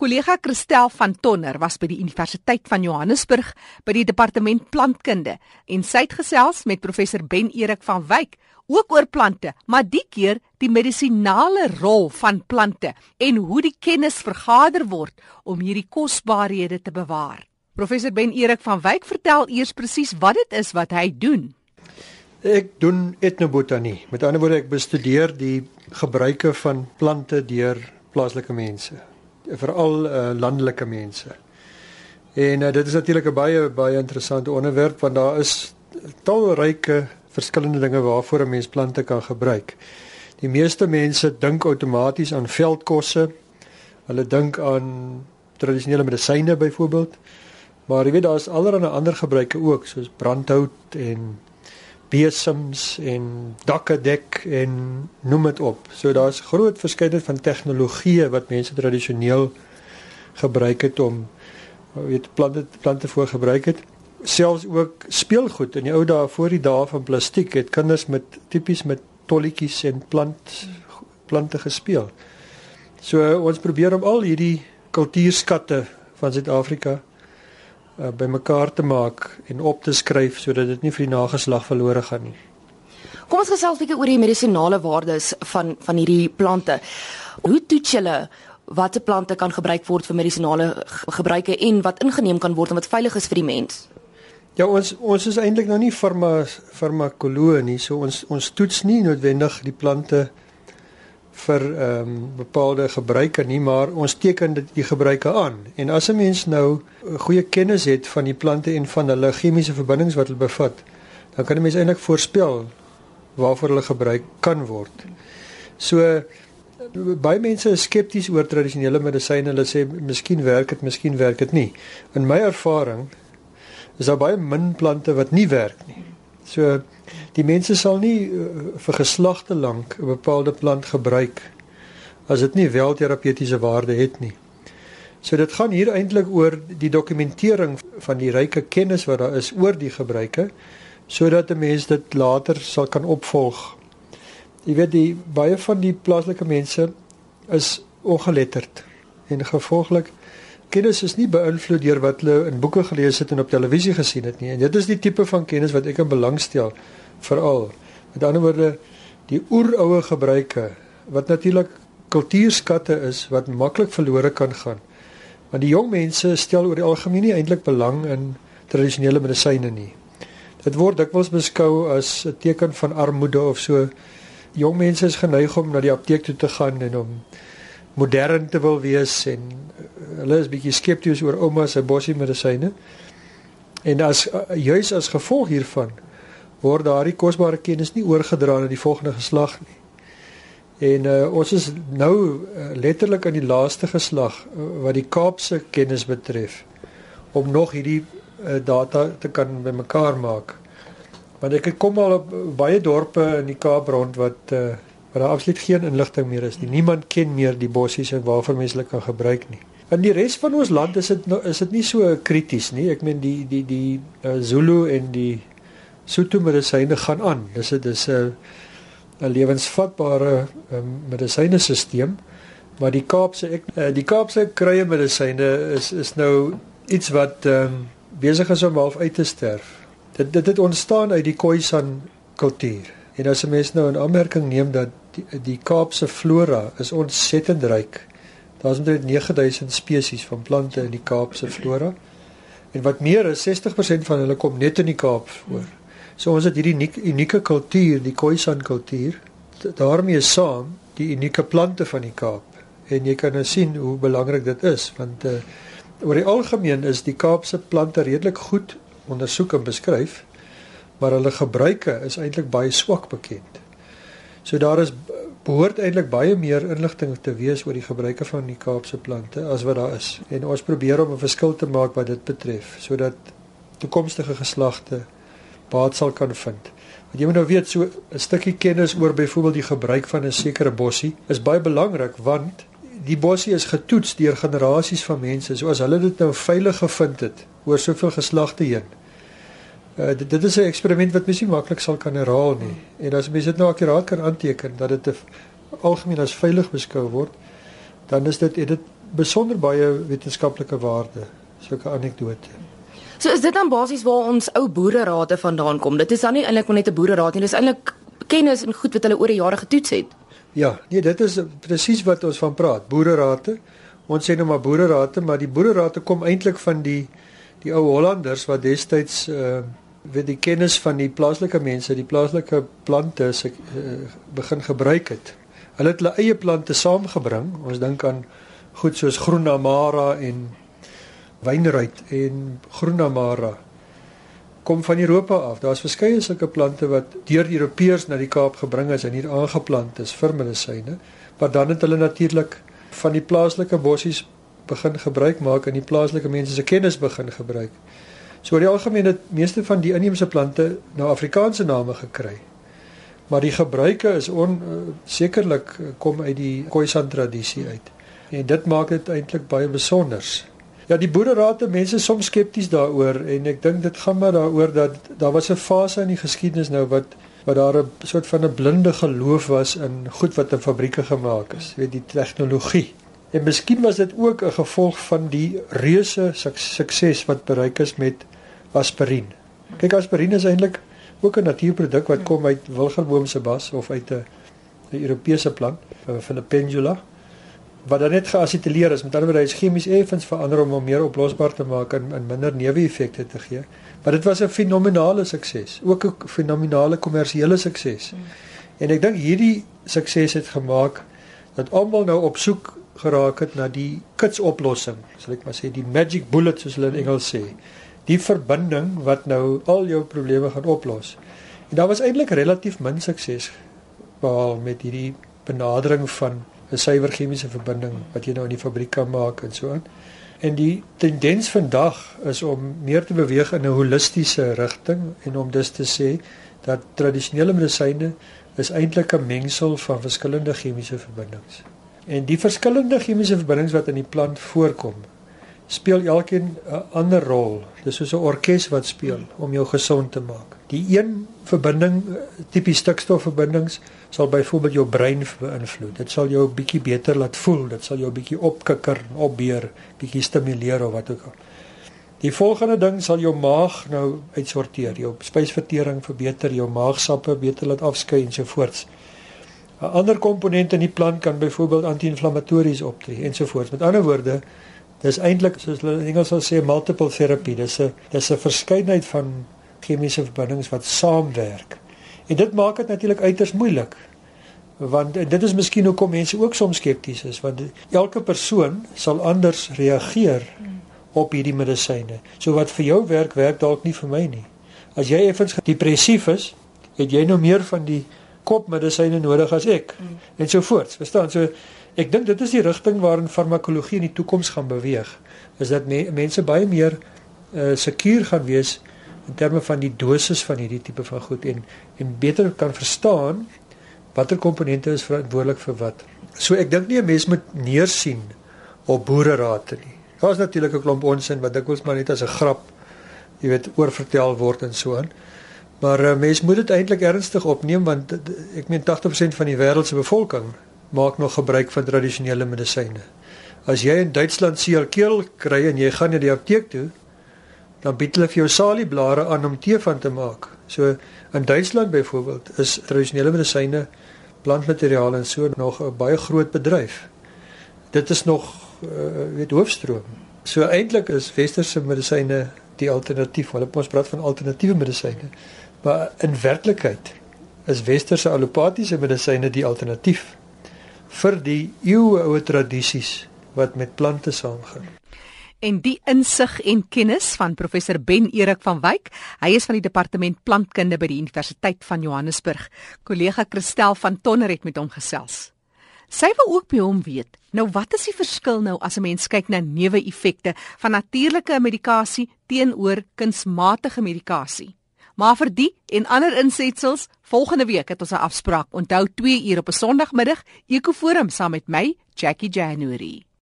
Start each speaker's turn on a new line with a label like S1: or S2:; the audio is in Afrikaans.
S1: Kollega Christel van Tonner was by die Universiteit van Johannesburg by die departement plantkunde en sy het gesels met professor Ben Erik van Wyk ook oor plante, maar die keer die medisinale rol van plante en hoe die kennis vergader word om hierdie kosbarehede te bewaar. Professor Ben Erik van Wyk vertel eers presies wat dit is wat hy doen.
S2: Ek doen etnobotanie. Met ander woorde ek bestudeer die gebruike van plante deur plaaslike mense veral uh, landelike mense. En uh, dit is natuurlik 'n baie baie interessante onderwerp want daar is talryke verskillende dinge waarvoor 'n mens plante kan gebruik. Die meeste mense dink outomaties aan veldkosse. Hulle dink aan tradisionele medisyne byvoorbeeld. Maar jy weet daar is allerlei ander gebruike ook soos brandhout en besems en dakke dek en noem dit op. So daar's groot verskeidenheid van tegnologieë wat mense tradisioneel gebruik het om weet plante plante voor gebruik het. Selfs ook speelgoed in die ou dae voor die dae van plastiek het kinders met tipies met tolletjies en plant plante gespeel. So ons probeer om al hierdie kultuurskatte van Suid-Afrika uh, bymekaar te maak en op te skryf sodat dit nie vir die nageslag verlore gaan nie.
S3: Kom ons gesels 'n bietjie oor die medisinale waardes van van hierdie plante. Hoe toets julle watter plante kan gebruik word vir medisinale gebruike en wat ingeneem kan word en wat veilig is vir die mens?
S2: Ja, ons ons is eintlik nou nie farma farmakoloë nie, so ons ons toets nie noodwendig die plante vir ehm um, bepaalde gebruike nie, maar ons teken dit die gebruike aan. En as 'n mens nou 'n goeie kennis het van die plante en van hulle chemiese verbindings wat hulle bevat, dan kan 'n mens eintlik voorspel waarvoor hulle gebruik kan word. So baie mense is skepties oor tradisionele medisyne. Hulle sê miskien werk dit, miskien werk dit nie. In my ervaring is daar baie min plante wat nie werk nie. So die mense sal nie uh, vir geslagte lank 'n bepaalde plant gebruik as dit nie wel terapeutiese waarde het nie. So dit gaan hier eintlik oor die dokumentering van die ryke kennis wat daar is oor die gebruike sodat 'n mens dit later sal kan opvolg. Jy weet die baie van die plaaslike mense is ongeletterd en gevolglik kennis is nie beïnvloed deur wat hulle in boeke gelees het en op televisie gesien het nie. En dit is die tipe van kennis wat ek in belang stel veral. Met ander woorde, die oeroue gebruike wat natuurlik kultuurskatte is wat maklik verlore kan gaan. Want die jong mense stel oor die algemeen nie eintlik belang in tradisionele medisyne nie. Dit word dikwels beskou as 'n teken van armoede of so. Jong mense is geneig om na die apteek toe te gaan en om modern te wil wees en uh, hulle is bietjie skepties oor ouma se bossie medisyne. En as uh, juis as gevolg hiervan word daardie kosbare kennis nie oorgedra aan die volgende geslag nie. En uh, ons is nou uh, letterlik aan die laaste geslag uh, wat die Kaapse kennis betref om nog hierdie uh, data te kan bymekaar maak. Want ek kom al op baie dorpe in die Kaap rond wat uh, waar daar absoluut geen inligting meer is nie. Niemand ken meer die bossies en waarvoor mense hulle kan gebruik nie. In die res van ons land is dit nou is dit nie so krities nie. Ek meen die die die uh, Zulu en die Sotho medisyne gaan aan. Dis dit is 'n 'n lewensvatbare um, medisyne-stelsel. Maar die Kaapse ek uh, die Kaapse kruie medisyne is is nou iets wat um, besig is om half uit te sterf. Dit dit het ontstaan uit die Khoisan kultuur. En as 'n mens nou 'n aanmerking neem dat die, die Kaapse flora is ontsettend ryk. Daar's omtrent 9000 spesies van plante in die Kaapse flora. En wat meer is 60% van hulle kom net in die Kaap voor. So ons het hierdie unieke, unieke kultuur, die Khoisan kultuur, daarmee saam die unieke plante van die Kaap. En jy kan nou sien hoe belangrik dit is want uh, oor die algemeen is die Kaapse plante redelik goed ondersoek en beskryf maar hulle gebruike is eintlik baie swak bekend. So daar is behoort eintlik baie meer inligting te wees oor die gebruike van die Kaapse plante as wat daar is. En ons probeer om 'n verskil te maak wat dit betref sodat toekomstige geslagte baat sal kan vind. Want jy moet nou weet so 'n stukkie kennis oor byvoorbeeld die gebruik van 'n sekere bossie is baie belangrik want die bossie is getoets deur generasies van mense. So as hulle dit nou veilig gevind het oor soveel geslagte heen, Uh, dit, dit is 'n eksperiment wat mens nie maklik sal kan herhaal nie. En as mens dit nou akuraat kan aanteken dat dit algemeen as veilig beskou word, dan is dit dit besonder baie wetenskaplike waarde. Sulke anekdote.
S3: So is dit dan basies waar ons ou boererate vandaan kom. Dit is dan nie eintlik net 'n boereraad nie, dis eintlik kennis en goed wat hulle oor die jare getoets het.
S2: Ja, nee, dit is presies wat ons van praat. Boererate. Ons sê nou maar boererate, maar die boererate kom eintlik van die die ou Hollanders wat destyds uh weet die kennis van die plaaslike mense, die plaaslike plante se uh, begin gebruik het. Hulle het hulle eie plante saamgebring. Ons dink aan goed soos groen amara en wynruit en groen amara kom van Europa af. Daar's verskeie sulke plante wat deur Europeërs na die Kaap gebring is en hier aangeplant is vir medisyne, maar dan het hulle natuurlik van die plaaslike bossies begin gebruik maak en die plaaslike mense se kennis begin gebruik. So oor die algemeen het meeste van die inheemse plante nou Afrikaanse name gekry. Maar die gebruike is on uh, sekerlik kom uit die Khoisan tradisie uit. En dit maak dit eintlik baie besonders. Ja, die boerderate mense is soms skepties daaroor en ek dink dit gaan maar daaroor dat daar was 'n fase in die geskiedenis nou wat wat daar 'n soort van 'n blinde geloof was in goed wat in fabrieke gemaak is, weet die tegnologie. En miskien was dit ook 'n gevolg van die reuse sukses wat bereik is met aspirien. Kyk, aspirien is eintlik ook 'n natuurproduk wat kom uit wilgerboom se bas of uit 'n 'n Europese plant, van 'n pendula wat dan net geasetyleer is. Met ander woorde, hy is chemies effens verander om hom meer oplosbaar te maak en, en minder neeweffekte te gee. Maar dit was 'n fenominale sukses, ook 'n fenominale kommersiële sukses. Hmm. En ek dink hierdie sukses het gemaak dat almal nou op soek geraak het na die kitsoplossing, sal ek maar sê, die magic bullet soos hulle in Engels sê. Die verbinding wat nou al jou probleme gaan oplos. En daar was eintlik relatief min sukses behaal met hierdie benadering van 'n suiwer chemiese verbinding wat jy nou in die fabriek kan maak en so aan. En die tendens vandag is om meer te beweeg in 'n holistiese rigting en om dus te sê dat tradisionele medisyne is eintlik 'n mengsel van verskillende chemiese verbindings. En die verskillende chemiese verbindings wat in die plant voorkom, speel elkeen 'n ander rol. Dis soos 'n orkes wat speel om jou gesond te maak. Die een verbinding, tipies stikstofverbindings, sal byvoorbeeld jou brein beïnvloed. Dit sal jou bietjie beter laat voel, dit sal jou bietjie opkikker, opbeer, bietjie stimuleer of wat ook al. Die volgende ding sal jou maag nou uitsorteer, jou spysvertering verbeter, jou maagsappe beter laat afskei en so voort. 'n Ander komponent in die plant kan byvoorbeeld anti-inflammatories optree en so voort. Met ander woorde, dis eintlik soos hulle in Engels sal sê multiple therapy. Dis 'n dis 'n verskeidenheid van chemiese verbindings wat saamwerk. En dit maak dit natuurlik uiters moeilik. Want dit is miskien hoekom mense ook soms skepties is want elke persoon sal anders reageer op hierdie medisyne. So wat vir jou werk, werk dalk nie vir my nie. As jy effens depressief is, het jy nou meer van die kopmedisyne nodig as ek en so voort. Verstaan? So ek dink dit is die rigting waarin farmakologie in die toekoms gaan beweeg. Is dat me mense baie meer uh, sekuur gaan wees in terme van die dosis van hierdie tipe van goed en en beter kan verstaan watter komponente is verantwoordelik vir wat. So ek dink nie 'n mens moet neersien op boererate nie. Daar's natuurlik 'n klomp onsin wat dikwels maar net as 'n grap, jy weet, oorvertel word en so aan. Maar uh, mens moet dit eintlik ernstig opneem want ek meen 80% van die wêreld se bevolking maak nog gebruik van tradisionele medisyne. As jy in Duitsland seelkeel kry en jy gaan na die apteek toe, dan bied hulle vir jou salieblare aan om tee van te maak. So in Duitsland byvoorbeeld is tradisionele medisyne plantmateriaal en so nog 'n baie groot bedryf. Dit is nog uh, weet hoofstroom. So eintlik is westerse medisyne die alternatief. Hulle ons praat van alternatiewe medisyne. Maar in werklikheid is westerse allopatiese medisyne die alternatief vir die eeuoue tradisies wat met plante saamgaan
S1: en die insig en kennis van professor Ben Erik van Wyk. Hy is van die departement plantkunde by die Universiteit van Johannesburg. Kollega Christel van Tonner het met hom gesels. Sy wou ook by hom weet. Nou wat is die verskil nou as 'n mens kyk na neeweffekte van natuurlike medikasie teenoor kunsmatige medikasie? Maar vir die en ander insetsels, volgende week het ons 'n afspraak. Onthou 2 uur op 'n Sondagmiddag, Ekoforum saam met my, Jackie January.